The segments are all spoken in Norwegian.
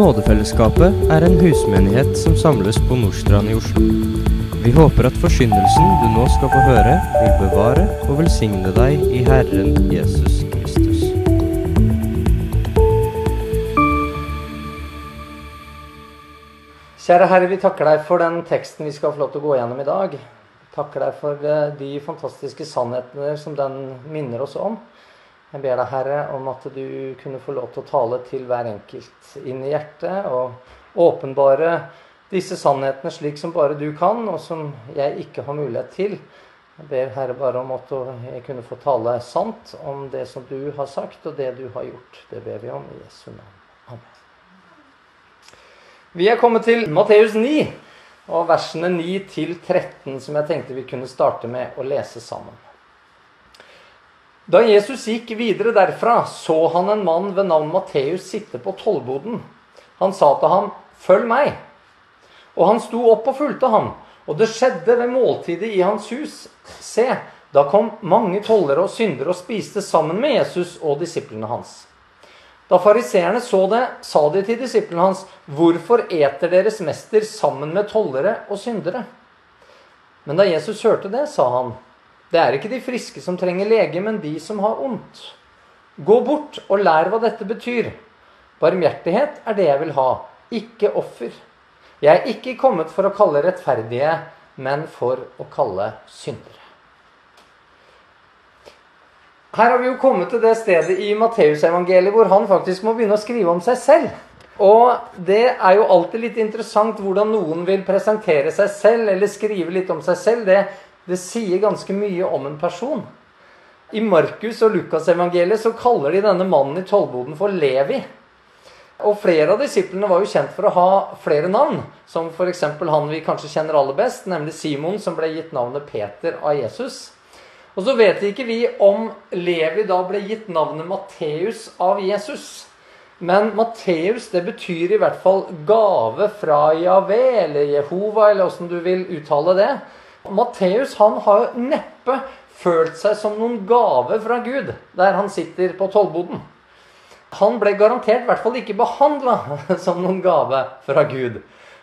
Nådefellesskapet er en husmenighet som samles på Nordstrand i Oslo. Vi håper at forkynnelsen du nå skal få høre, vil bevare og velsigne deg i Herren Jesus Kristus. Kjære Herre, vi takker deg for den teksten vi skal få lov til å gå gjennom i dag. Takker deg for eh, de fantastiske sannhetene som den minner oss om. Jeg ber deg, Herre, om at du kunne få lov til å tale til hver enkelt inn i hjertet og åpenbare disse sannhetene slik som bare du kan, og som jeg ikke har mulighet til. Jeg ber Herre bare om at jeg kunne få tale sant om det som du har sagt, og det du har gjort. Det ber vi om i Jesu navn. Amen. Vi er kommet til Matteus 9, og versene 9 til 13, som jeg tenkte vi kunne starte med å lese sammen. Da Jesus gikk videre derfra, så han en mann ved navn Matteus sitte på tollboden. Han sa til ham, 'Følg meg.' Og han sto opp og fulgte ham. Og det skjedde ved måltidet i hans hus. Se, da kom mange tollere og syndere og spiste sammen med Jesus og disiplene hans. Da fariseerne så det, sa de til disiplene hans, 'Hvorfor eter deres mester sammen med tollere og syndere?' Men da Jesus hørte det, sa han, 'Det er ikke de friske som trenger lege, men de som har ondt.' Gå bort og lær hva dette betyr. Barmhjertighet er det jeg vil ha, ikke offer. Jeg er ikke kommet for å kalle rettferdige, men for å kalle syndere. Her har vi jo kommet til det stedet i Matteusevangeliet hvor han faktisk må begynne å skrive om seg selv. Og det er jo alltid litt interessant hvordan noen vil presentere seg selv eller skrive litt om seg selv. Det, det sier ganske mye om en person. I Markus og Lukasevangeliet så kaller de denne mannen i tollboden for Levi. Og flere av disiplene var jo kjent for å ha flere navn, som f.eks. han vi kanskje kjenner aller best, nemlig Simon, som ble gitt navnet Peter av Jesus. Og så vet ikke vi om Levi da ble gitt navnet Matteus av Jesus. Men Matteus det betyr i hvert fall gave fra Javé, eller Jehova, eller åssen du vil uttale det. Matteus han har jo neppe følt seg som noen gave fra Gud der han sitter på tollboden. Han ble garantert i hvert fall ikke behandla som noen gave fra Gud.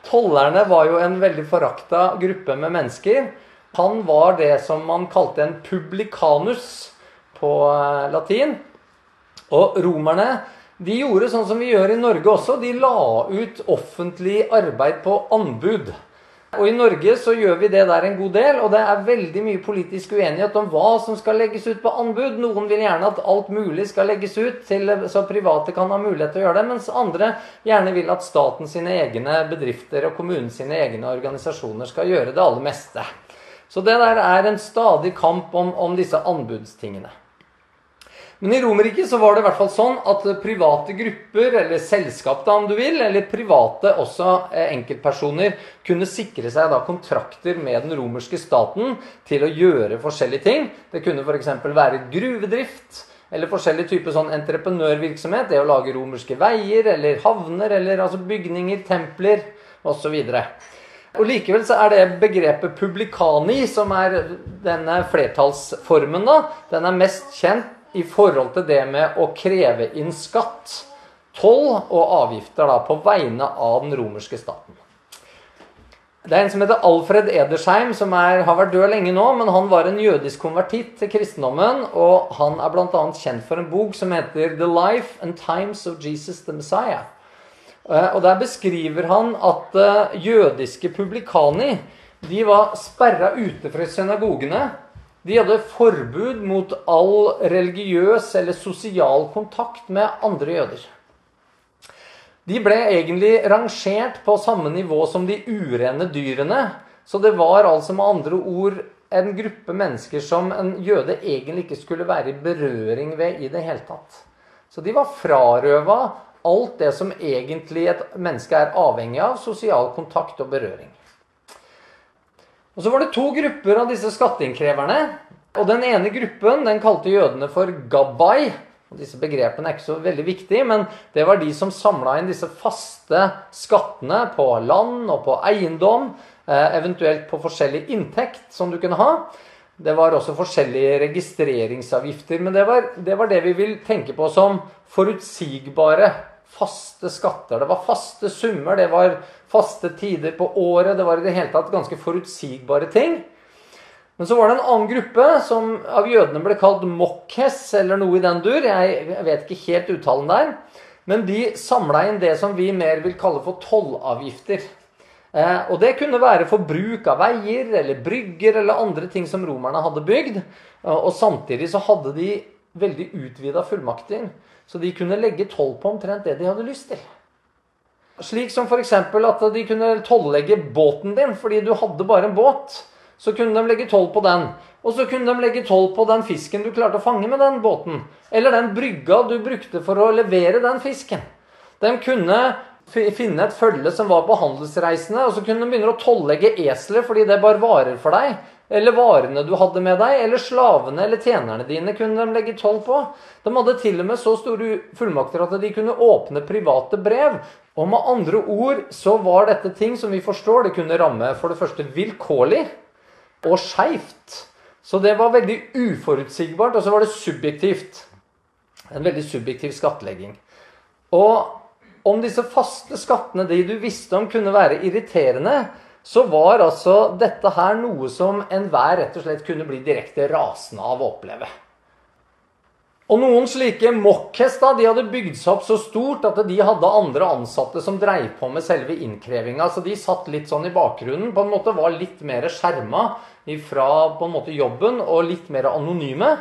Tollerne var jo en veldig forakta gruppe med mennesker. Han var det som man kalte en publicanus på latin. Og romerne de gjorde sånn som vi gjør i Norge også. De la ut offentlig arbeid på anbud. Og I Norge så gjør vi det der en god del, og det er veldig mye politisk uenighet om hva som skal legges ut på anbud. Noen vil gjerne at alt mulig skal legges ut, til, så private kan ha mulighet til å gjøre det. Mens andre gjerne vil at staten sine egne bedrifter og kommunen sine egne organisasjoner skal gjøre det aller meste. Så det der er en stadig kamp om, om disse anbudstingene. Men i Romerriket så var det i hvert fall sånn at private grupper, eller selskap da om du vil, eller private også eh, enkeltpersoner, kunne sikre seg da kontrakter med den romerske staten til å gjøre forskjellige ting. Det kunne f.eks. være gruvedrift. Eller forskjellige typer sånn entreprenørvirksomhet. Det å lage romerske veier eller havner eller altså bygninger, templer osv. Og Likevel så er det begrepet publicani, som er denne flertallsformen, da, den er mest kjent i forhold til det med å kreve inn skatt, toll og avgifter da, på vegne av den romerske staten. Det er en som heter Alfred Edersheim, som er, har vært død lenge nå. Men han var en jødisk konvertitt til kristendommen, og han er bl.a. kjent for en bok som heter 'The Life and Times of Jesus the Messiah'. Og Der beskriver han at jødiske publikani de var sperra ute fra synagogene de hadde forbud mot all religiøs eller sosial kontakt med andre jøder. De ble egentlig rangert på samme nivå som de urene dyrene. Så det var altså med andre ord en gruppe mennesker som en jøde egentlig ikke skulle være i berøring ved i det hele tatt. Så de var frarøva alt det som egentlig et menneske er avhengig av, sosial kontakt og berøring. Og Så var det to grupper av disse skatteinnkreverne. Og Den ene gruppen den kalte jødene for gabbai. Og disse begrepene er ikke så veldig viktige, men det var de som samla inn disse faste skattene på land og på eiendom, eh, eventuelt på forskjellig inntekt som du kunne ha. Det var også forskjellige registreringsavgifter, men det var, det var det vi vil tenke på som forutsigbare faste skatter. Det var faste summer, det var faste tider på året. Det var i det hele tatt ganske forutsigbare ting. Men så var det en annen gruppe som av jødene ble kalt Mokkes, eller noe i den dur. Jeg vet ikke helt uttalen der. Men de samla inn det som vi mer vil kalle for tollavgifter. Eh, og det kunne være for bruk av veier eller brygger eller andre ting som romerne hadde bygd. Og samtidig så hadde de veldig utvida fullmakter. Så de kunne legge toll på omtrent det de hadde lyst til. Slik som f.eks. at de kunne tollegge båten din fordi du hadde bare en båt. Så kunne de legge toll på den. Og så kunne de legge toll på den fisken du klarte å fange med den båten. Eller den brygga du brukte for å levere den fisken. De kunne finne et følge som var på handelsreisende, og så kunne de begynne å tollegge esler fordi det bar varer for deg eller varene du hadde med deg, eller slavene eller tjenerne dine kunne de legge toll på. De hadde til og med så store fullmakter at de kunne åpne private brev. Og med andre ord så var dette ting som vi forstår det kunne ramme for det første vilkårlig og skeivt. Så det var veldig uforutsigbart, og så var det subjektivt. En veldig subjektiv skattlegging. Og om disse faste skattene, de du visste om kunne være irriterende, så var altså dette her noe som enhver rett og slett kunne bli direkte rasende av å oppleve. Og noen slike mokkhester de hadde bygd seg opp så stort at de hadde andre ansatte som dreiv på med selve innkrevinga. Så de satt litt sånn i bakgrunnen, på en måte var litt mer skjerma fra på en måte jobben og litt mer anonyme.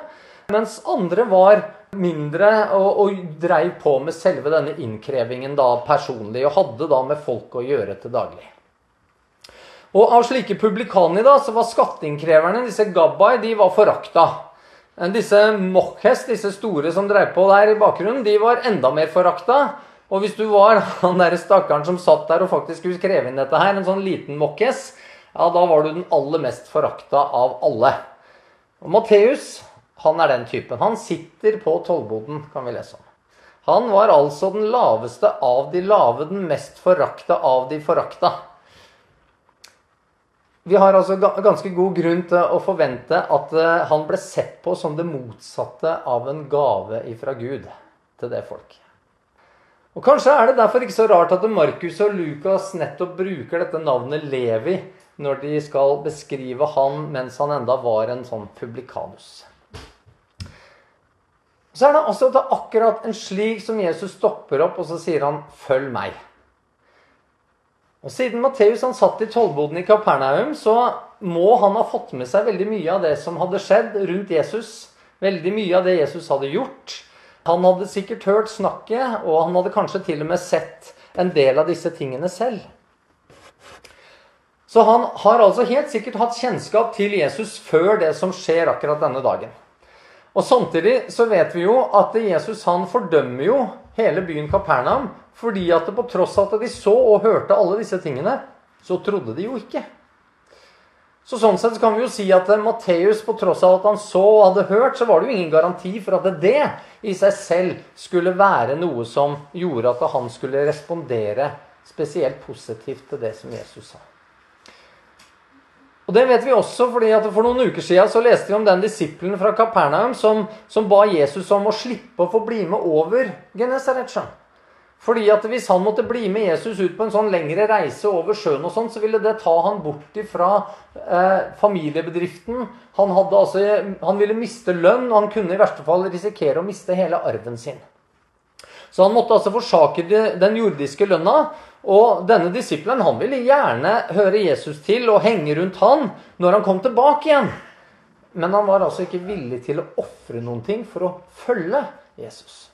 Mens andre var mindre og, og dreiv på med selve denne innkrevingen da personlig, og hadde da med folk å gjøre til daglig. Og av slike publikani da, så var skatteinnkreverne, disse gabbai, de var forakta. Disse mokhes, disse store som drev på der i bakgrunnen, de var enda mer forakta. Og hvis du var han der stakkaren som satt der og faktisk skulle kreve inn dette her, en sånn liten mokkes, ja, da var du den aller mest forakta av alle. Og Matteus, han er den typen. Han sitter på tollboden, kan vi lese om. Han var altså den laveste av de lave, den mest forakta av de forakta. Vi har altså ganske god grunn til å forvente at eh, han ble sett på som det motsatte av en gave ifra Gud til det folket. Og Kanskje er det derfor ikke så rart at Markus og Lukas nettopp bruker dette navnet Levi når de skal beskrive han mens han enda var en sånn publikanus. Så er det altså akkurat en slik som Jesus stopper opp og så sier han 'følg meg'. Og Siden Matteus han satt i tollboden i Kapernaum, så må han ha fått med seg veldig mye av det som hadde skjedd rundt Jesus. Veldig mye av det Jesus hadde gjort. Han hadde sikkert hørt snakket, og han hadde kanskje til og med sett en del av disse tingene selv. Så han har altså helt sikkert hatt kjennskap til Jesus før det som skjer akkurat denne dagen. Og Samtidig så vet vi jo at Jesus han fordømmer jo hele byen Kapernaum fordi at på tross av at de så og hørte alle disse tingene, så trodde de jo ikke. Så Sånn sett kan vi jo si at Matteus, på tross av at han så og hadde hørt, så var det jo ingen garanti for at det i seg selv skulle være noe som gjorde at han skulle respondere spesielt positivt til det som Jesus sa. Og Det vet vi også fordi at for noen uker siden så leste vi om den disippelen fra Kapernaum som, som ba Jesus om å slippe å få bli med over Genesaret. Fordi at Hvis han måtte bli med Jesus ut på en sånn lengre reise over sjøen, og sånn, så ville det ta han bort fra eh, familiebedriften. Han, altså, han, ville miste lønn, og han kunne i verste fall risikere å miste hele arven sin. Så han måtte altså forsake den jordiske lønna. Og denne disippelen han ville gjerne høre Jesus til og henge rundt han når han kom tilbake igjen. Men han var altså ikke villig til å ofre noen ting for å følge Jesus.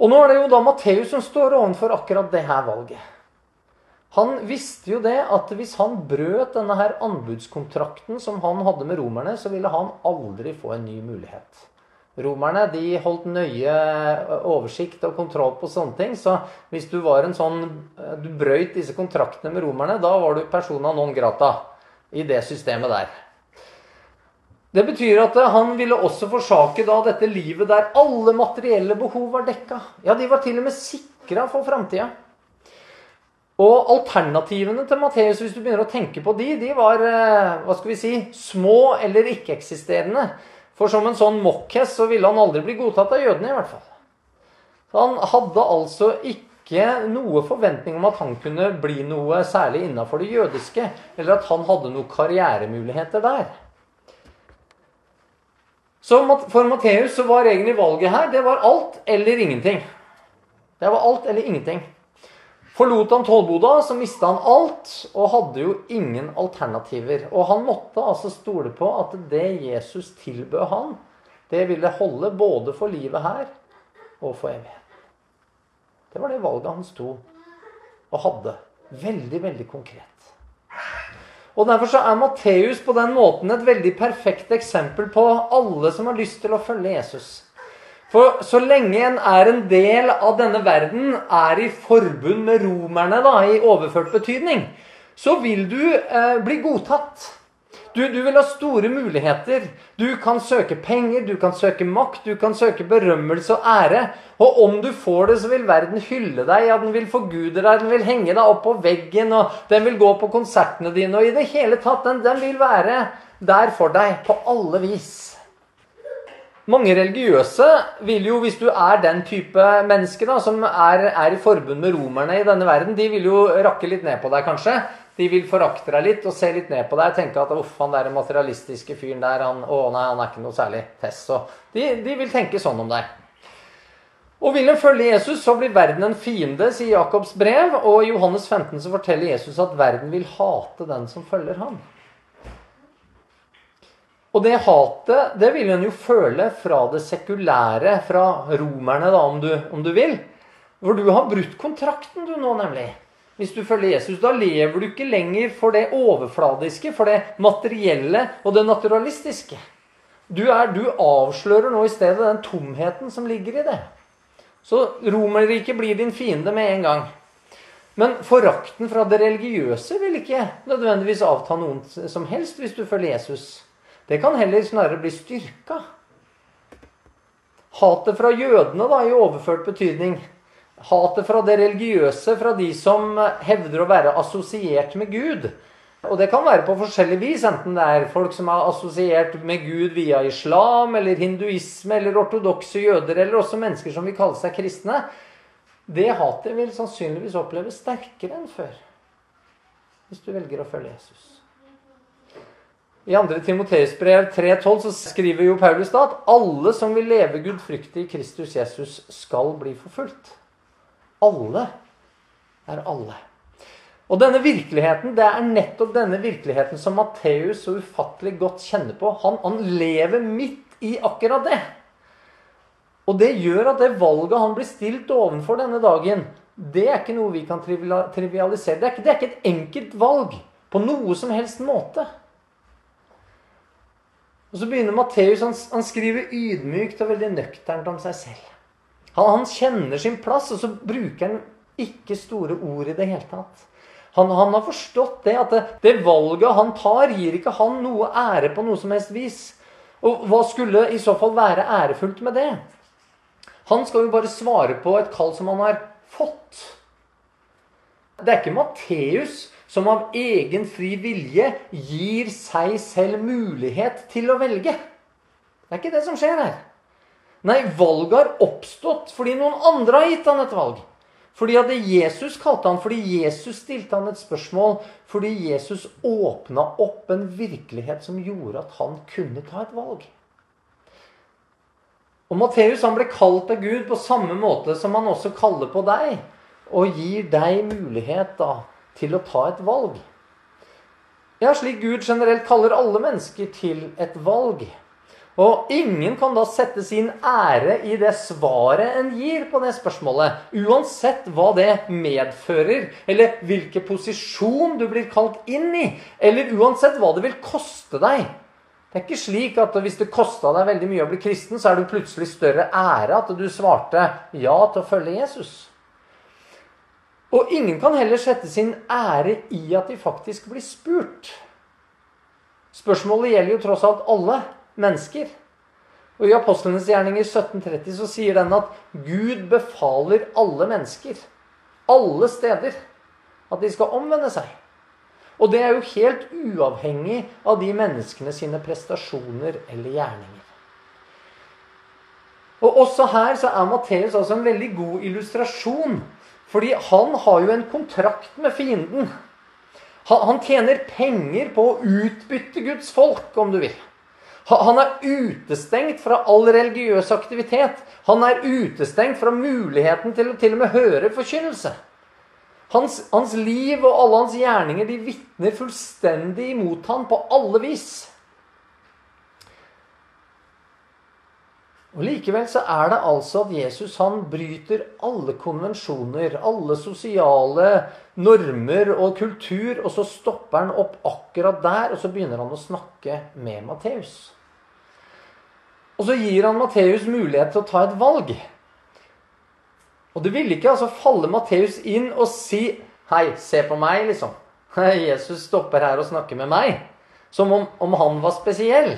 Og nå er det jo da Matteus som står overfor akkurat det her valget. Han visste jo det at hvis han brøt denne her anbudskontrakten som han hadde med romerne, så ville han aldri få en ny mulighet. Romerne de holdt nøye oversikt og kontroll på sånne ting. Så hvis du var en sånn, du brøyt disse kontraktene med romerne, da var du persona non grata i det systemet der. Det betyr at han ville også forsake da dette livet der alle materielle behov var dekka. Ja, de var til og med sikra for framtida. Og alternativene til Matteus, hvis du begynner å tenke på de, de var eh, hva skal vi si, små eller ikke-eksisterende. For som en sånn mokkhes så ville han aldri bli godtatt av jødene, i hvert fall. Han hadde altså ikke noe forventning om at han kunne bli noe særlig innafor det jødiske, eller at han hadde noen karrieremuligheter der. Så for Matteus så var egentlig valget her det var alt eller ingenting. Det var alt eller ingenting. Forlot han tollboda, så mista han alt og hadde jo ingen alternativer. Og han måtte altså stole på at det Jesus tilbød han, det ville holde både for livet her og for evigheten. Det var det valget han sto og hadde. Veldig, veldig konkret. Og Derfor så er Matteus på den måten et veldig perfekt eksempel på alle som har lyst til å følge Jesus. For så lenge en er en del av denne verden, er i forbund med romerne da, i overført betydning, så vil du eh, bli godtatt. Du, du, vil ha store muligheter. Du kan søke penger, du kan søke makt, du kan søke berømmelse og ære. Og om du får det, så vil verden hylle deg, ja, den vil forgude deg, den vil henge deg opp på veggen, og den vil gå på konsertene dine, og i det hele tatt, den, den vil være der for deg på alle vis. Mange religiøse vil jo, hvis du er den type menneske da, som er, er, i forbund med romerne i denne verden, de vil jo rakke litt ned på deg, kanskje. De vil forakte deg litt og se litt ned på deg tenke at uff, han der materialistiske fyren der, han, å nei, han er ikke noe særlig fess'. De, de vil tenke sånn om deg. Og vil en følge Jesus, så blir verden en fiende, sier Jakobs brev. Og i Johannes 15 så forteller Jesus at verden vil hate den som følger ham. Og det hatet det vil en jo føle fra det sekulære, fra romerne, da, om du, om du vil. For du har brutt kontrakten, du nå, nemlig. Hvis du følger Jesus. Da lever du ikke lenger for det overfladiske, for det materielle og det naturalistiske. Du, er, du avslører nå i stedet den tomheten som ligger i det. Så Romerriket blir din fiende med en gang. Men forakten fra det religiøse vil ikke nødvendigvis avta noen som helst hvis du følger Jesus. Det kan heller snarere bli styrka. Hatet fra jødene da, i overført betydning. Hatet fra det religiøse, fra de som hevder å være assosiert med Gud. Og det kan være på forskjellig vis, enten det er folk som er assosiert med Gud via islam, eller hinduisme, eller ortodokse jøder, eller også mennesker som vil kalle seg kristne. Det hatet vil sannsynligvis oppleves sterkere enn før. Hvis du velger å følge Jesus. I 2. Timoteus brev 3,12 så skriver jo Paulus da at alle som vil leve gudfryktig i Kristus Jesus, skal bli forfulgt. Alle er alle. Og denne virkeligheten, det er nettopp denne virkeligheten som Matteus så ufattelig godt kjenner på. Han, han lever midt i akkurat det. Og det gjør at det valget han blir stilt overfor denne dagen, det er ikke noe vi kan trivialisere. Det er ikke, det er ikke et enkelt valg på noe som helst måte. Og så begynner Matteus, han, han, skriver ydmykt og veldig nøkternt om seg selv. Han, han, kjenner sin plass, og så bruker han ikke store ord i det hele tatt. Han, han har forstått det, at det, det, valget han tar, gir ikke han noe ære på noe som helst vis. Og hva skulle i så fall være ærefullt med det? Han skal jo bare svare på et kall som han har fått. Det er ikke Matteus som av egen fri vilje gir seg selv mulighet til å velge. Det er ikke det som skjer her. Nei, valget har oppstått fordi noen andre har gitt han et valg. Fordi at Jesus kalte han, fordi Jesus stilte han et spørsmål, fordi Jesus åpna opp en virkelighet som gjorde at han kunne ta et valg. Og Matteus ble kalt av Gud på samme måte som han også kaller på deg, og gir deg mulighet da til å ta et valg. Ja, slik Gud generelt kaller alle mennesker til et valg. Og ingen kan da sette sin ære i det svaret en gir på det spørsmålet. Uansett hva det medfører, eller hvilken posisjon du blir kalt inn i. Eller uansett hva det vil koste deg. Det er ikke slik at hvis det kosta deg veldig mye å bli kristen, så er det plutselig større ære at du svarte ja til å følge Jesus. Og ingen kan heller sette sin ære i at de faktisk blir spurt. Spørsmålet gjelder jo tross alt alle mennesker. Og I Apostlenes gjerninger 1730 så sier den at Gud befaler alle mennesker, alle steder, at de skal omvende seg. Og det er jo helt uavhengig av de menneskene sine prestasjoner eller gjerninger. Og også her så er Matteus altså en veldig god illustrasjon. Fordi han har jo en kontrakt med fienden. Han, han tjener penger på å utbytte Guds folk, om du vil. Han er utestengt fra all religiøs aktivitet. Han er utestengt fra muligheten til å til og med høre forkynnelse. Hans, hans liv og alle hans gjerninger de vitner fullstendig imot ham på alle vis. Og Likevel så er det altså at Jesus han bryter alle konvensjoner, alle sosiale normer og kultur, og så stopper han opp akkurat der, og så begynner han å snakke med Matteus. Og så gir han Matteus mulighet til å ta et valg. Og det ville ikke altså falle Matteus inn og si Hei, se på meg, liksom. Jesus stopper her og snakker med meg. Som om, om han var spesiell.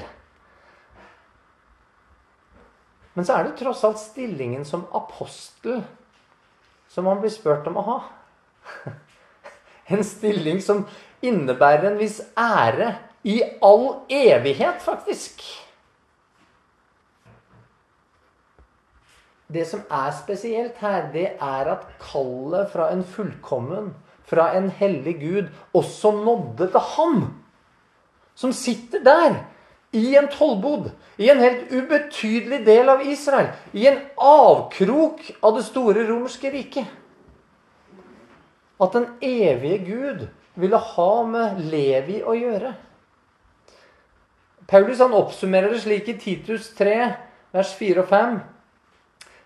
Men så er det tross alt stillingen som apostel som han blir spurt om å ha. En stilling som innebærer en viss ære i all evighet, faktisk. Det som er spesielt her, det er at kallet fra en fullkommen, fra en hellig Gud, også nådde til ham. Som sitter der i en tollbod, i en helt ubetydelig del av Israel, i en avkrok av det store romerske riket. At den evige Gud ville ha med Levi å gjøre. Paulus han oppsummerer det slik i Titus 3, vers 4 og 5.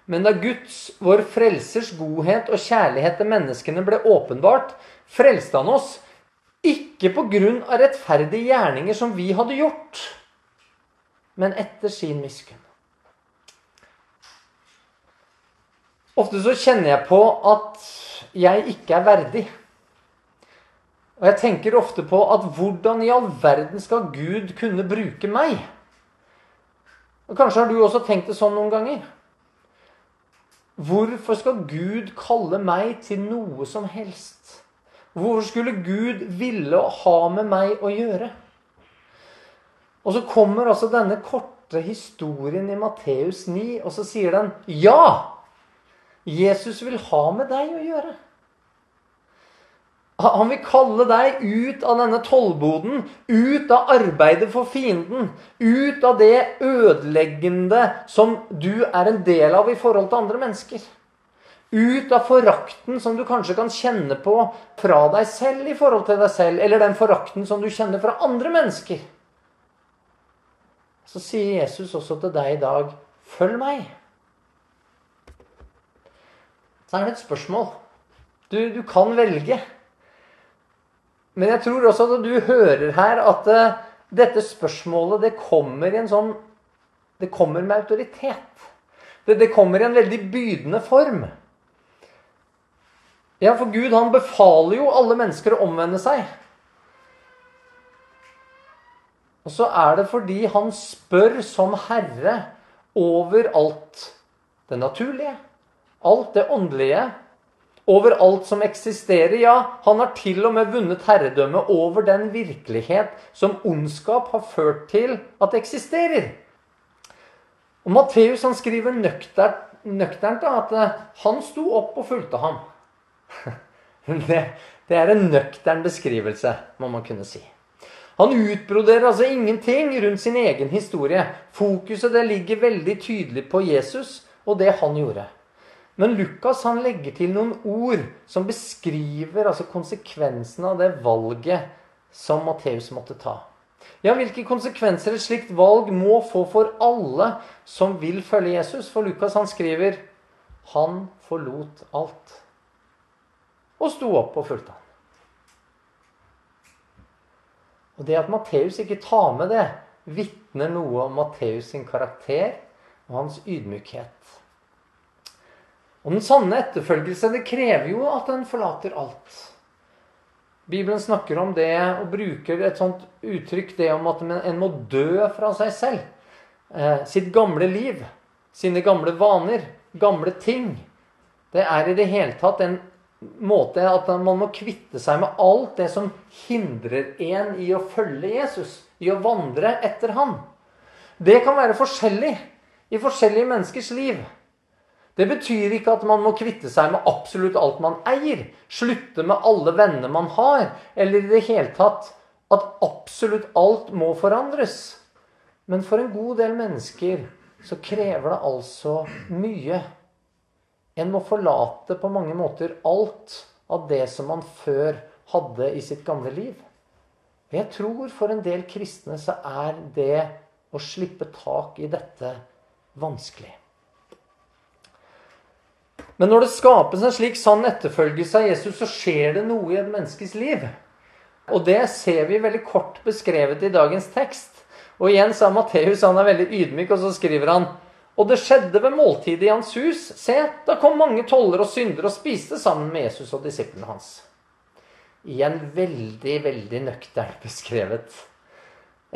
Men da Guds, vår frelsers godhet og kjærlighet til menneskene ble åpenbart, frelste han oss ikke på grunn av rettferdige gjerninger som vi hadde gjort men etter sin miskunn. Ofte så kjenner jeg på at jeg ikke er verdig. Og jeg tenker ofte på at hvordan i all verden skal Gud kunne bruke meg? Og Kanskje har du også tenkt det sånn noen ganger. Hvorfor skal Gud kalle meg til noe som helst? Hvorfor skulle Gud ville ha med meg å gjøre? Og så kommer altså denne korte historien i Matteus 9, og så sier den ja! Jesus vil ha med deg å gjøre. Han vil kalle deg ut av denne tollboden, ut av arbeidet for fienden, ut av det ødeleggende som du er en del av i forhold til andre mennesker. Ut av forakten som du kanskje kan kjenne på fra deg selv i forhold til deg selv, eller den forakten som du kjenner fra andre mennesker så sier Jesus også til deg i dag 'Følg meg'. Så er det et spørsmål. Du, du kan velge. Men jeg tror også at du hører her at uh, dette spørsmålet det kommer i en sånn Det kommer med autoritet. Det, det kommer i en veldig bydende form. Ja, for Gud han befaler jo alle mennesker å omvende seg. Og så er det fordi han spør som herre over alt det naturlige, alt det åndelige, over alt som eksisterer. Ja, han har til og med vunnet herredømme over den virkelighet som ondskap har ført til at eksisterer. Og Matteus han skriver nøkternt, nøkternt da, at eh, han sto opp og fulgte ham. Det, det er en nøktern beskrivelse, må man kunne si. Han utbroderer altså ingenting rundt sin egen historie. Fokuset det ligger veldig tydelig på Jesus og det han gjorde. Men Lukas han legger til noen ord som beskriver altså konsekvensene av det valget som Matteus måtte ta. Ja, Hvilke konsekvenser et slikt valg må få for alle som vil følge Jesus? For Lukas han skriver han forlot alt og sto opp og fulgte han. Og det at Matteus ikke tar med det, vitner noe om Matteus sin karakter og hans ydmykhet. Og den sanne etterfølgelse det krever jo at en forlater alt. Bibelen snakker om det og bruker et sånt uttrykk det om at en må dø fra seg selv. Eh, sitt gamle liv, sine gamle vaner, gamle ting. Det er i det hele tatt en måte at man må kvitte seg med alt det som hindrer en i å følge Jesus, i å vandre etter ham. Det kan være forskjellig i forskjellige menneskers liv. Det betyr ikke at man må kvitte seg med absolutt alt man eier, slutte med alle venner man har, eller i det hele tatt at absolutt alt må forandres. Men for en god del mennesker så krever det altså mye. En må forlate på mange måter alt av det som man før hadde i sitt gamle liv. Jeg tror for en del kristne så er det å slippe tak i dette vanskelig. Men når det skapes en slik sann etterfølgelse av Jesus, så skjer det noe i et menneskes liv. Og det ser vi veldig kort beskrevet i dagens tekst. Og igjen sa Matteus, han er veldig ydmyk, og så skriver han Og det skjedde ved måltidet i hans hus. Se, da kom mange toller og syndere og spiste sammen med Jesus og disiplene hans. Igjen veldig, veldig nøkternt beskrevet.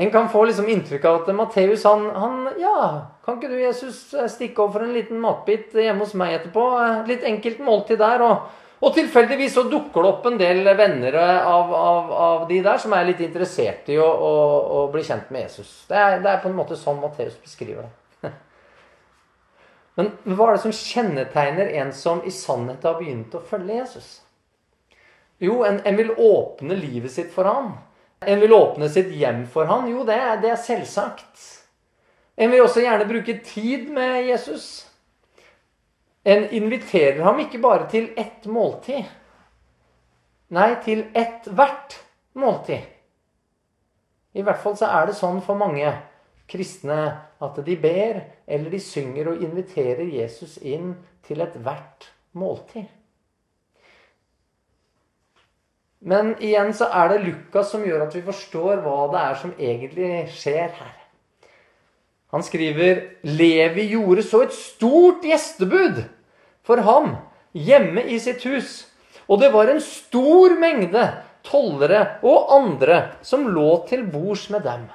En kan få liksom inntrykk av at Matteus han, han, Ja, kan ikke du, Jesus, stikke over for en liten matbit hjemme hos meg etterpå? Litt enkelt måltid der. Og, og tilfeldigvis så dukker det opp en del venner av, av, av, de der som er litt interessert i å, å, å bli kjent med Jesus. Det er, det er, på en måte sånn Matteus beskriver det. Men hva er det som kjennetegner en som i sannhet har begynt å følge Jesus? Jo, en, en vil åpne livet sitt for ham. En vil åpne sitt hjem for han. Jo, det det er selvsagt. En vil også gjerne bruke tid med Jesus. En inviterer ham ikke bare til ett måltid. Nei, til ethvert måltid. I hvert fall så er det sånn for mange kristne at de ber eller de synger og inviterer Jesus inn til ethvert måltid. Men igjen så er det Lukas som gjør at vi forstår hva det er som egentlig skjer her. Han skriver Levi gjorde så et stort gjestebud for ham hjemme i sitt hus. Og det var en stor mengde tollere og andre som lå til bords med dem.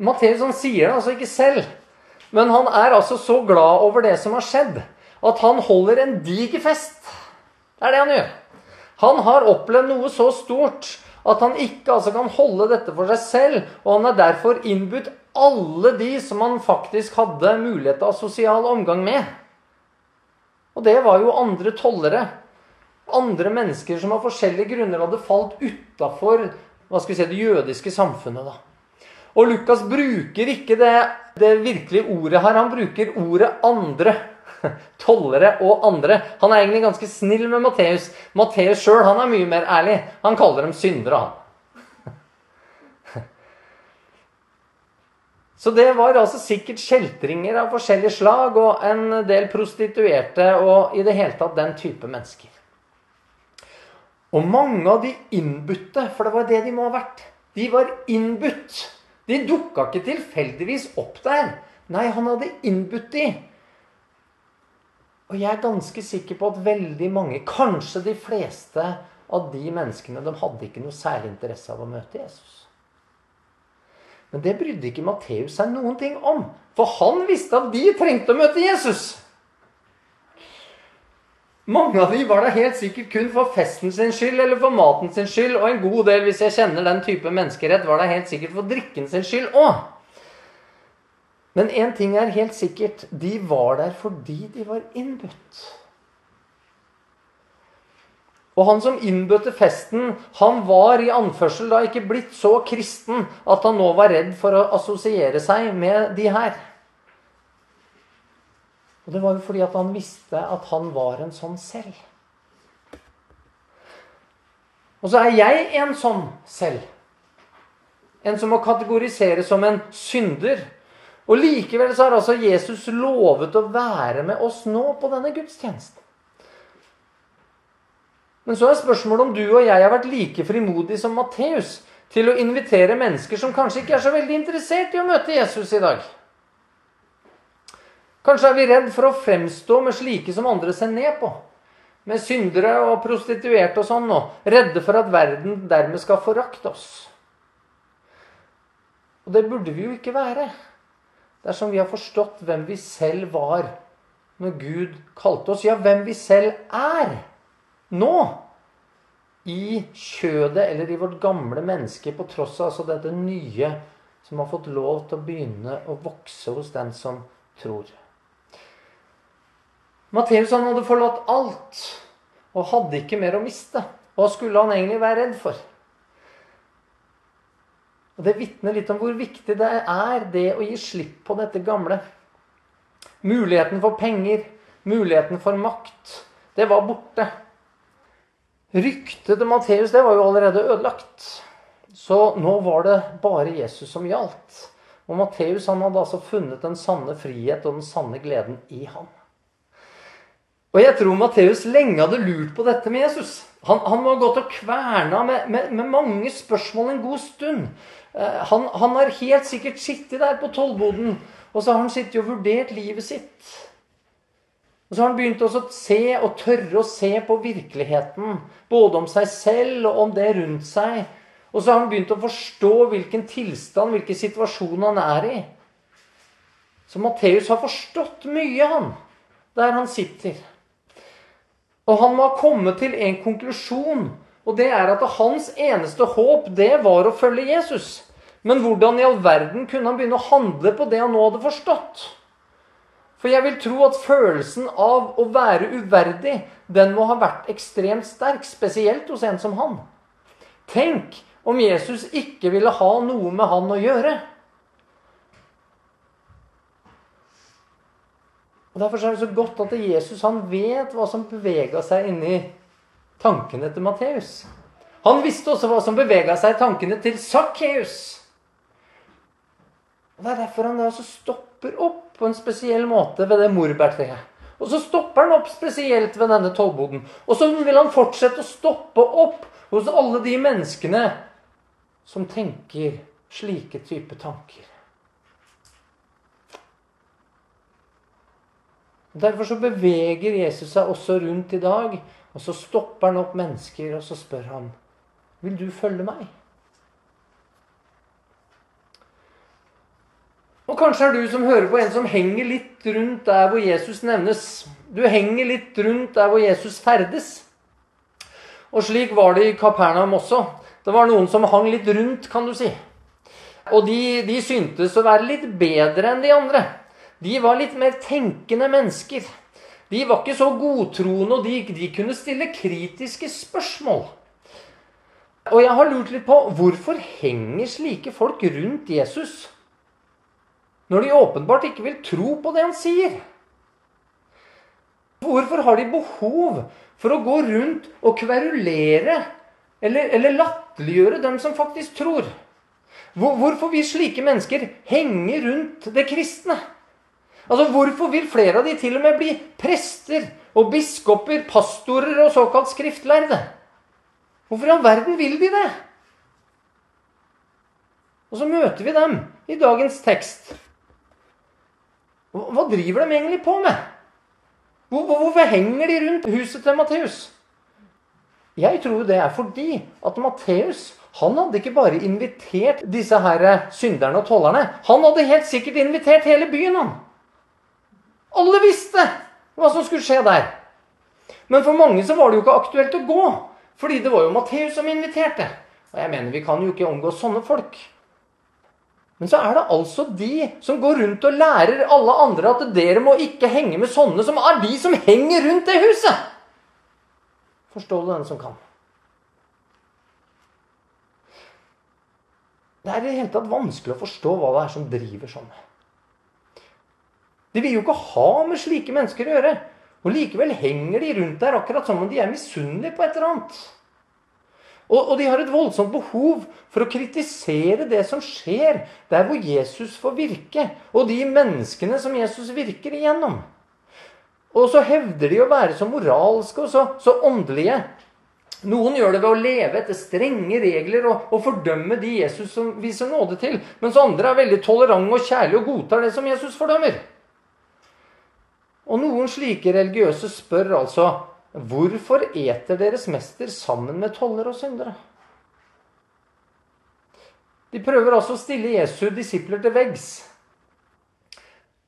Matteus han sier det altså ikke selv, men han er altså så glad over det som har skjedd, at han holder en diger fest. Det er det han gjør. Han har opplevd noe så stort at han ikke altså kan holde dette for seg selv. Og han har derfor innbudt alle de som han faktisk hadde mulighet av sosial omgang med. Og det var jo andre tollere. Andre mennesker som av forskjellige grunner hadde falt utafor si, det jødiske samfunnet. da. Og Lukas bruker ikke det, det virkelige ordet her. Han bruker ordet 'andre'. tollere og andre. Han er egentlig ganske snill med Matteus. Matteus sjøl er mye mer ærlig. Han kaller dem syndere, han. Så det var altså sikkert kjeltringer av forskjellige slag og en del prostituerte og i det hele tatt den type mennesker. Og mange av de innbudte, for det var det de må ha vært, de var innbudt. De dukka ikke tilfeldigvis opp der. Nei, han hadde innbudt de. Og jeg er ganske sikker på at veldig mange, kanskje de fleste av de menneskene, de hadde ikke noe særlig interesse av å møte Jesus. Men det brydde ikke Matteus seg noen ting om. For han visste at de trengte å møte Jesus. Mange av de var der helt sikkert kun for festen sin skyld eller for maten sin skyld. Og en god del, hvis jeg kjenner den type menneskerett, var der helt sikkert for drikken sin skyld òg. Men én ting er helt sikkert. De var der fordi de var innbudt. Og han som innbødte festen, han var i anførsel da ikke blitt så kristen at han nå var redd for å assosiere seg med de her. Og det var jo fordi at han visste at han var en sånn selv. Og så er jeg en sånn selv. En som må kategoriseres som en synder og Likevel så har altså Jesus lovet å være med oss nå på denne gudstjenesten. Men så er spørsmålet om du og jeg har vært like frimodige som Matteus til å invitere mennesker som kanskje ikke er så veldig interessert i å møte Jesus i dag. Kanskje er vi redd for å fremstå med slike som andre ser ned på. Med syndere og prostituerte og sånn. Og redde for at verden dermed skal forakte oss. Og det burde vi jo ikke være dersom vi har forstått hvem vi selv var når Gud kalte oss. Ja, hvem vi selv er nå. I kjødet eller i vårt gamle menneske, på tross av altså dette nye som har fått lov til å begynne å vokse hos den som tror. Matteus han hadde forlatt alt og hadde ikke mer å miste. Hva skulle han egentlig være redd for? Og Det vitner litt om hvor viktig det er det å gi slipp på dette gamle. Muligheten for penger, muligheten for makt, det var borte. Ryktet til Matteus det var jo allerede ødelagt. Så nå var det bare Jesus som gjaldt. Og Matteus hadde altså funnet den sanne frihet og den sanne gleden i ham. Og jeg tror Matteus lenge hadde lurt på dette med Jesus. Han, han må ha gått og kverna med, med, med, mange spørsmål en god stund. Eh, han, han, har helt sikkert sittet der på tollboden, og så har han sittet og vurdert livet sitt. Og så har han begynt å se og tørre å se på virkeligheten. Både om seg selv og om det rundt seg. Og så har han begynt å forstå hvilken tilstand, hvilken situasjon han er i. Så Matteus har forstått mye, han, der han sitter. Og han må ha kommet til en konklusjon, og det er at hans eneste håp, det var å følge Jesus. Men hvordan i all verden kunne han begynne å handle på det han nå hadde forstått? For jeg vil tro at følelsen av å være uverdig, den må ha vært ekstremt sterk. Spesielt hos en som han. Tenk om Jesus ikke ville ha noe med han å gjøre. Og Derfor er det så godt at Jesus han vet hva som bevega seg inni tankene til Matteus. Han visste også hva som bevega seg i tankene til Sakkeus. Og Det er derfor han da også stopper opp på en spesiell måte ved det morbærtreet. Og så stopper han opp spesielt ved denne tollboden. Og så vil han fortsette å stoppe opp hos alle de menneskene som tenker slike type tanker. Derfor så beveger Jesus seg også rundt i dag, og så stopper han opp mennesker, og så spør han Vil du følge meg? Og kanskje er du som hører på en som henger litt rundt der hvor Jesus nevnes. Du henger litt rundt der hvor Jesus ferdes. Og slik var det i Kapernaum også. Det var noen som hang litt rundt, kan du si. Og de, de syntes å være litt bedre enn de andre. De var litt mer tenkende mennesker. De var ikke så godtroende, og de, de kunne stille kritiske spørsmål. Og jeg har lurt litt på hvorfor henger slike folk rundt Jesus? når de åpenbart ikke vil tro på det han sier? Hvorfor har de behov for å gå rundt og kverulere eller, eller latterliggjøre dem som faktisk tror? Hvorfor vil slike mennesker henge rundt det kristne? Altså, Hvorfor vil flere av de til og med bli prester og biskoper, pastorer og såkalt skriftlærde? Hvorfor i all verden vil de det? Og så møter vi dem i dagens tekst. Hva driver de egentlig på med? Hvorfor henger de rundt huset til Matteus? Jeg tror det er fordi at Matteus han hadde ikke bare invitert disse her synderne og tollerne. Han hadde helt sikkert invitert hele byen. han. Alle visste hva som skulle skje der. Men for mange så var det jo ikke aktuelt å gå. Fordi det var jo Matteus som inviterte. Og jeg mener, vi kan jo ikke omgå sånne folk. Men så er det altså de som går rundt og lærer alle andre at dere må ikke henge med sånne, som er de som henger rundt det huset. Forstå det, den som kan. Det er i det hele tatt vanskelig å forstå hva det er som driver sånn. De vil jo ikke ha med slike mennesker å gjøre. Og likevel henger de rundt der akkurat som om de er misunnelige på et eller annet. Og, og, de har et voldsomt behov for å kritisere det som skjer der hvor Jesus får virke, og de menneskene som Jesus virker igjennom. Og så hevder de å være så moralske og så, så åndelige. Noen gjør det ved å leve etter strenge regler og, og fordømme de Jesus som viser nåde til, mens andre er veldig tolerante og kjærlige og godtar det som Jesus fordømmer. Og noen slike religiøse spør altså Hvorfor eter deres mester sammen med toller og syndere? De prøver altså å stille Jesu disipler til veggs.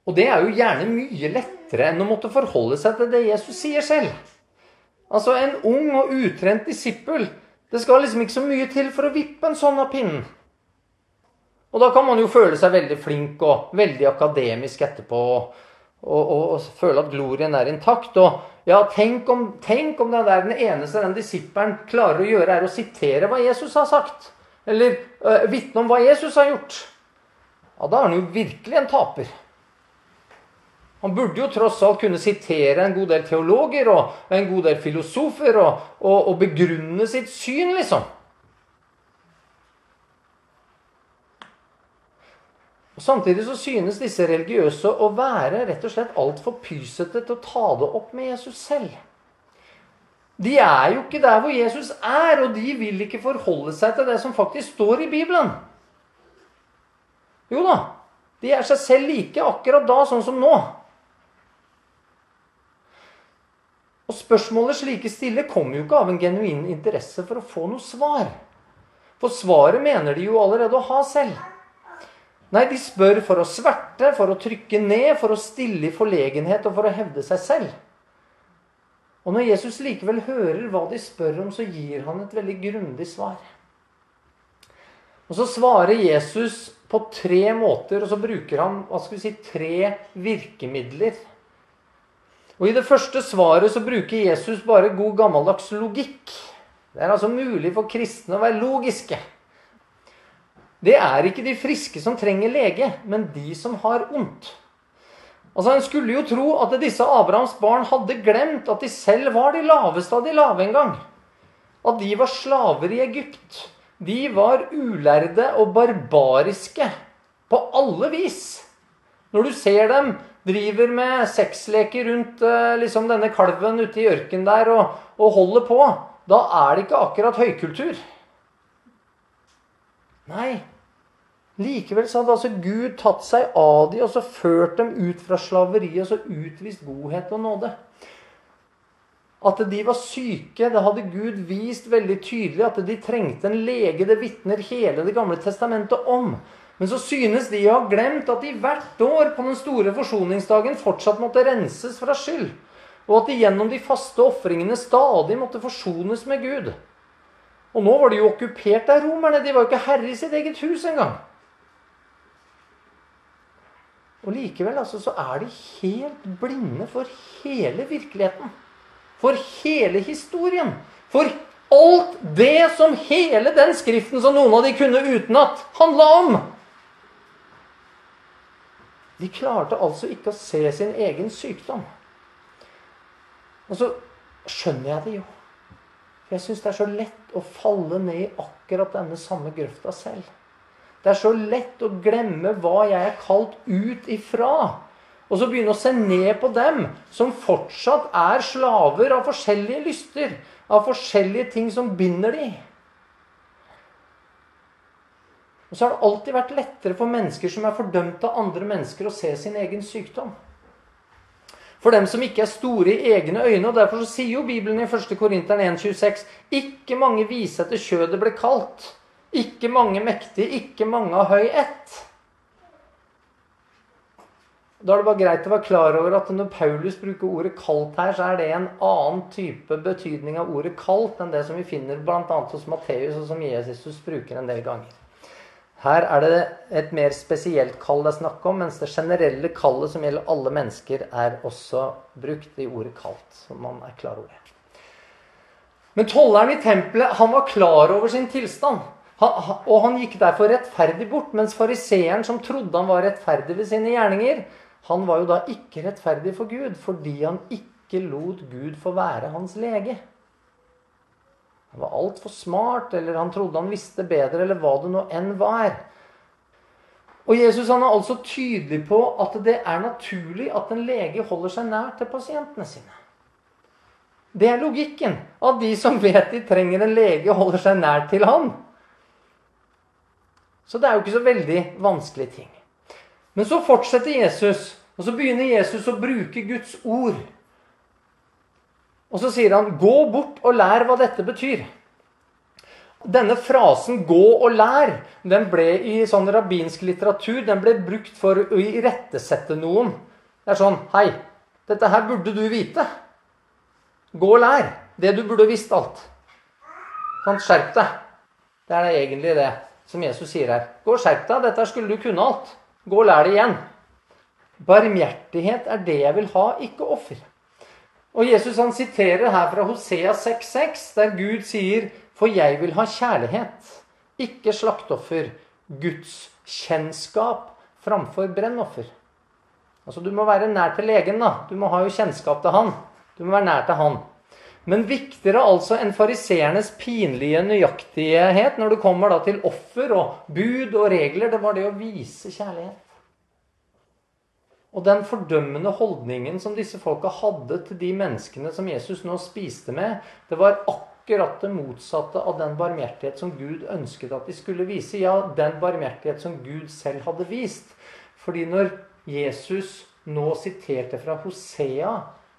Og det er jo gjerne mye lettere enn å måtte forholde seg til det Jesus sier selv. Altså, en ung og utrent disippel Det skal liksom ikke så mye til for å vippe en sånn av pinnen. Og da kan man jo føle seg veldig flink og veldig akademisk etterpå. Og, og, og, og føle at glorien er intakt. Og ja, tenk om, tenk om det er den eneste den disippelen klarer å gjøre, er å sitere hva Jesus har sagt. Eller øh, vitne om hva Jesus har gjort. Ja, da er han jo virkelig en taper. Han burde jo tross alt kunne sitere en god del teologer og en god del filosofer og, og, og begrunne sitt syn, liksom. Og Samtidig så synes disse religiøse å være rett og slett altfor pysete til å ta det opp med Jesus selv. De er jo ikke der hvor Jesus er, og de vil ikke forholde seg til det som faktisk står i Bibelen. Jo da, de er seg selv like akkurat da, sånn som nå. Og spørsmålet slike stiller kommer jo ikke av en genuin interesse for å få noe svar. For svaret mener de jo allerede å ha selv. Nei, de spør for å sverte, for å trykke ned, for å stille i forlegenhet og for å hevde seg selv. Og når Jesus likevel hører hva de spør om, så gir han et veldig grundig svar. Og så svarer Jesus på tre måter, og så bruker han hva skal vi si, tre virkemidler. Og I det første svaret så bruker Jesus bare god gammeldags logikk. Det er altså mulig for kristne å være logiske. Det er ikke de friske som trenger lege, men de som har ondt. Altså, En skulle jo tro at disse Abrahams barn hadde glemt at de selv var de laveste av de lave en gang. At de var slaver i Egypt. De var ulærde og barbariske på alle vis. Når du ser dem driver med sexleker rundt eh, liksom denne kalven ute i ørkenen der og, og holder på, da er det ikke akkurat høykultur. Nei, Likevel så hadde altså Gud tatt seg av dem og så ført dem ut fra slaveriet og så utvist godhet og nåde. At de var syke, det hadde Gud vist veldig tydelig. At de trengte en lege. Det vitner hele Det gamle testamentet om. Men så synes de å ha glemt at de hvert år på den store forsoningsdagen fortsatt måtte renses fra skyld. Og at de gjennom de faste ofringene stadig måtte forsones med Gud. Og nå var de jo okkupert av romerne. De var jo ikke herre i sitt eget hus engang. Og likevel altså, så er de helt blinde for hele virkeligheten. For hele historien. For alt det som hele den skriften som noen av de kunne utenat, handla om. De klarte altså ikke å se sin egen sykdom. Og så skjønner jeg det jo. For jeg syns det er så lett å falle ned i akkurat denne samme grøfta selv. Det er så lett å glemme hva jeg er kalt ut ifra. Og så begynne å se ned på dem som fortsatt er slaver av forskjellige lyster. Av forskjellige ting som binder de. Og så har det alltid vært lettere for mennesker som er fordømt av andre mennesker, å se sin egen sykdom. For dem som ikke er store i egne øyne. og Derfor så sier jo Bibelen i 1. Korinteren 1,26.: Ikke mange vise etter kjødet ble kalt. Ikke mange mektige, ikke mange av høy ett. Da er det bare greit å være klar over at når Paulus bruker ordet 'kaldt' her, så er det en annen type betydning av ordet 'kaldt' enn det som vi finner bl.a. hos Matteus, og som Jesus bruker en del ganger. Her er det et mer spesielt kall det er snakk om, mens det generelle kallet som gjelder alle mennesker, er også brukt i ordet 'kaldt'. Så man er klar over. Men tolleren i tempelet han var klar over sin tilstand. Han, og han gikk derfor rettferdig bort, mens fariseeren, som trodde han var rettferdig ved sine gjerninger, han var jo da ikke rettferdig for Gud fordi han ikke lot Gud få være hans lege. Han var altfor smart, eller han trodde han visste bedre, eller hva det nå enn var. Og Jesus han er altså tydelig på at det er naturlig at en lege holder seg nær til pasientene sine. Det er logikken. At de som vet de trenger en lege, holder seg nær til han. Så det er jo ikke så veldig vanskelige ting. Men så fortsetter Jesus, og så begynner Jesus å bruke Guds ord. Og så sier han, 'Gå bort og lær hva dette betyr'. Denne frasen 'gå og lær' den ble i sånn rabbinsk litteratur den ble brukt for å irettesette noen. Det er sånn 'Hei, dette her burde du vite'. Gå og lær det du burde visst alt. Sånn, skjerp deg. Det er egentlig det som Jesus sier her. Gå og skjerp deg. Dette skulle du kunne alt. Gå og lær det igjen. Barmhjertighet er det jeg vil ha, ikke offer. Og Jesus han siterer her fra Hosea 6,6, der Gud sier For jeg vil ha kjærlighet, ikke slaktoffer. Guds kjennskap framfor brennoffer. Altså Du må være nær til legen. da. Du må ha jo kjennskap til han. Du må være nær til han. Men viktigere altså enn fariseernes pinlige nøyaktighet når det kommer til offer og bud og regler, det var det å vise kjærlighet. Og den fordømmende holdningen som disse folka hadde til de menneskene som Jesus nå spiste med, det var akkurat det motsatte av den barmhjertighet som Gud ønsket at de skulle vise. Ja, den barmhjertighet som Gud selv hadde vist. Fordi når Jesus nå siterte fra Hosea,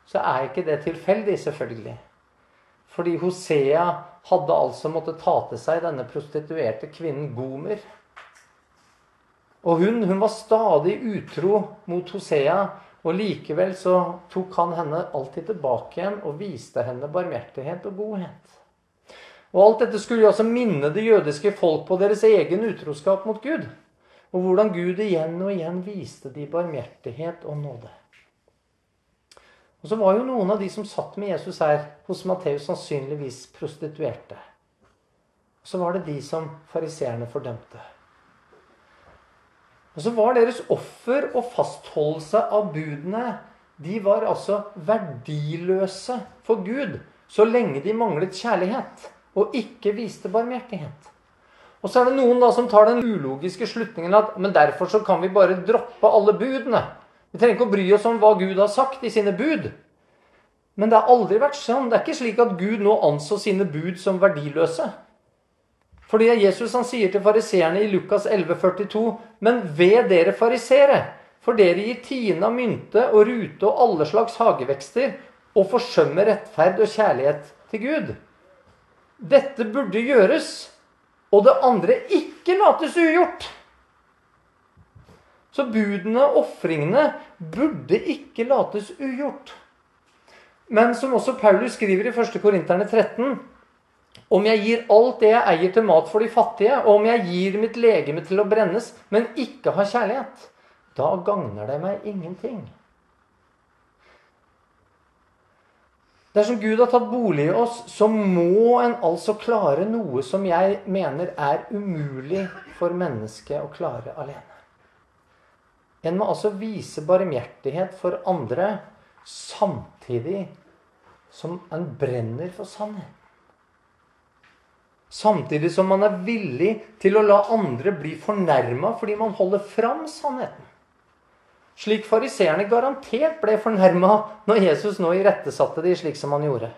så er ikke det tilfeldig, selvfølgelig. Fordi Hosea hadde altså måttet ta til seg denne prostituerte kvinnen Gomer. Og hun, hun var stadig utro mot Hosea, og likevel så tok han henne alltid tilbake igjen og viste henne barmhjertighet og godhet. Og alt dette skulle jo også minne det jødiske folk på deres egen utroskap mot Gud. Og hvordan Gud igjen og igjen viste de barmhjertighet og nåde. Og så var jo noen av de som satt med Jesus her hos Matteus, sannsynligvis prostituerte. Og så var det de som fariseerne fordømte. Og så var deres offer og fastholdelse av budene de var altså verdiløse for Gud så lenge de manglet kjærlighet og ikke viste barmhjertighet. Og så er det noen da som tar den ulogiske slutningen at men derfor så kan vi bare droppe alle budene. Vi trenger ikke å bry oss om hva Gud har sagt i sine bud. Men det har aldri vært sånn. Det er ikke slik at Gud nå anså sine bud som verdiløse. Fordi Jesus han sier til fariseerne i Lukas 11,42.: Men ved dere farisere, for dere gir tiende av mynte og rute og alle slags hagevekster, og forsømmer rettferd og kjærlighet til Gud. Dette burde gjøres, og det andre ikke lates ugjort. Så budene, ofringene, burde ikke lates ugjort. Men som også Paulus skriver i 1. Korinterne 13 om jeg gir alt det jeg eier til mat for de fattige, og om jeg gir mitt legeme til å brennes, men ikke har kjærlighet, da gagner det meg ingenting. Dersom Gud har tatt bolig i oss, så må en altså klare noe som jeg mener er umulig for mennesket å klare alene. En må altså vise barmhjertighet for andre samtidig som en brenner for sannheten. Samtidig som man er villig til å la andre bli fornærma fordi man holder fram sannheten. Slik fariseerne garantert ble fornærma når Jesus nå irettesatte de slik som han gjorde.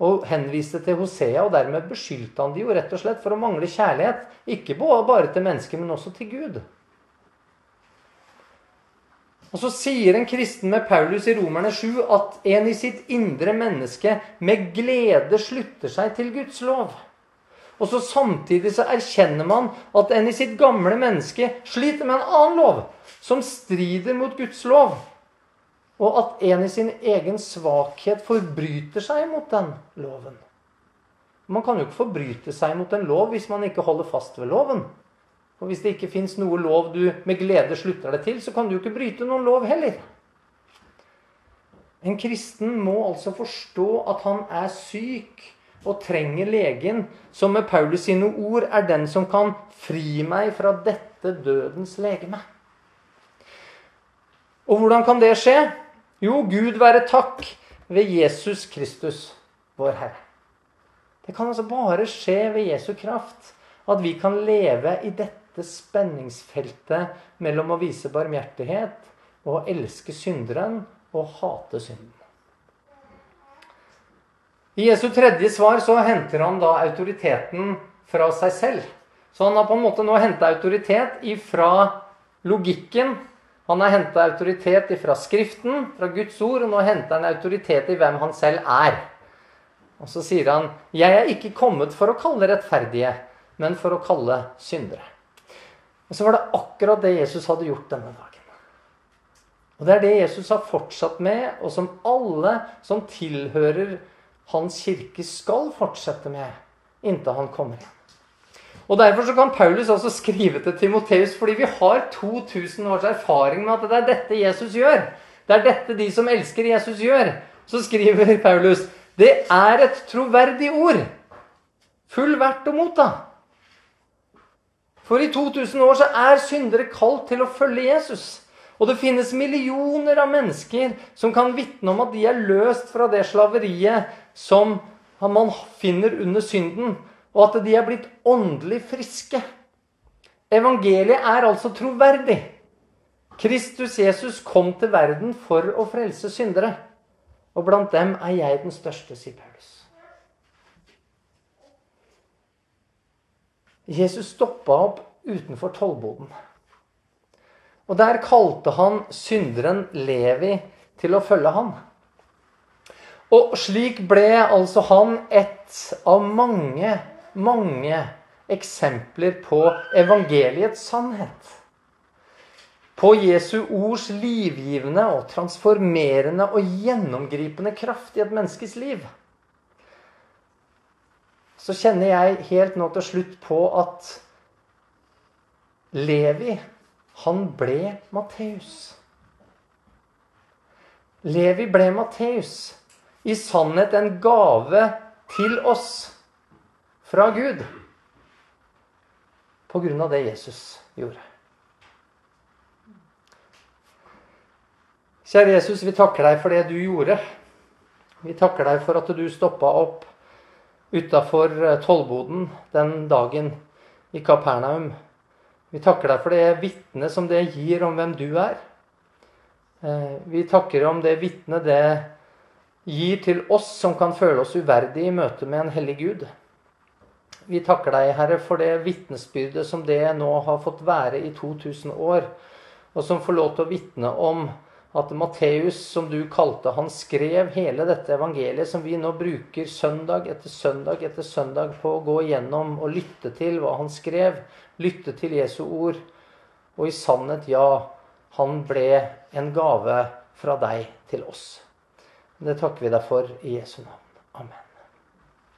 Og henviste til Hosea, og dermed beskyldte han de jo rett og slett for å mangle kjærlighet. Ikke bare til mennesker, men også til Gud. Og så sier en kristen med Paulus i Romerne 7 at en i sitt indre menneske med glede slutter seg til Guds lov. Og så Samtidig så erkjenner man at en i sitt gamle menneske sliter med en annen lov, som strider mot Guds lov. Og at en i sin egen svakhet forbryter seg mot den loven. Man kan jo ikke forbryte seg mot en lov hvis man ikke holder fast ved loven. Og hvis det ikke fins noe lov du med glede slutter deg til, så kan du jo ikke bryte noen lov heller. En kristen må altså forstå at han er syk og trenger legen, som med Paulus sine ord er den som kan fri meg fra dette dødens legeme. Og hvordan kan det skje? Jo, Gud være takk ved Jesus Kristus, vår Herre. Det kan altså bare skje ved Jesu kraft at vi kan leve i dette dette spenningsfeltet mellom å vise barmhjertighet og å elske synderen og hate synden. I Jesu tredje svar så henter han da autoriteten fra seg selv. Så han har på en måte nå henta autoritet ifra logikken. Han har henta autoritet ifra Skriften, fra Guds ord, og nå henter han autoritet i hvem han selv er. Og så sier han, 'Jeg er ikke kommet for å kalle rettferdige, men for å kalle syndere'. Og så var det akkurat det Jesus hadde gjort denne dagen. Og det er det Jesus har fortsatt med, og som alle som tilhører hans kirke, skal fortsette med inntil han kommer igjen. Og Derfor så kan Paulus også skrive til Timoteus, fordi vi har 2000 års erfaring med at det er dette Jesus gjør. Det er dette de som elsker Jesus, gjør. Så skriver Paulus det er et troverdig ord. Full verdt å motta. For i 2000 år så er syndere kalt til å følge Jesus. Og det finnes millioner av mennesker som kan vitne om at de er løst fra det slaveriet som man finner under synden, og at de er blitt åndelig friske. Evangeliet er altså troverdig. Kristus Jesus kom til verden for å frelse syndere. Og blant dem er jeg den største, sier Paulus. Jesus stoppa opp utenfor tollboden. Og der kalte han synderen Levi til å følge ham. Og slik ble altså han et av mange, mange eksempler på evangeliets sannhet. På Jesu ords livgivende og transformerende og gjennomgripende kraft i et menneskes liv. Så kjenner jeg helt nå til slutt på at Levi han ble Matteus. Levi ble Matteus. I sannhet en gave til oss fra Gud. På grunn av det Jesus gjorde. Kjære Jesus, vi takker deg for det du gjorde. Vi takker deg for at du stoppa opp utafor tollboden den dagen i Kapernaum vi takker deg for det vitnet som det gir om hvem du er. Eh, vi takker om det vitnet det gir til oss som kan føle oss uverdige i møte med en hellig Gud. Vi takker deg, Herre, for det vitnesbyrdet som det nå har fått være i 2000 år, og som får lov til å vitne om at Matteus, som du kalte han, skrev hele dette evangeliet som vi nå bruker søndag etter søndag etter søndag på å gå igjennom og lytte til hva han skrev. Lytte til Jesu ord. Og i sannhet, ja, han ble en gave fra deg til oss. Det takker vi deg for i Jesu navn. Amen.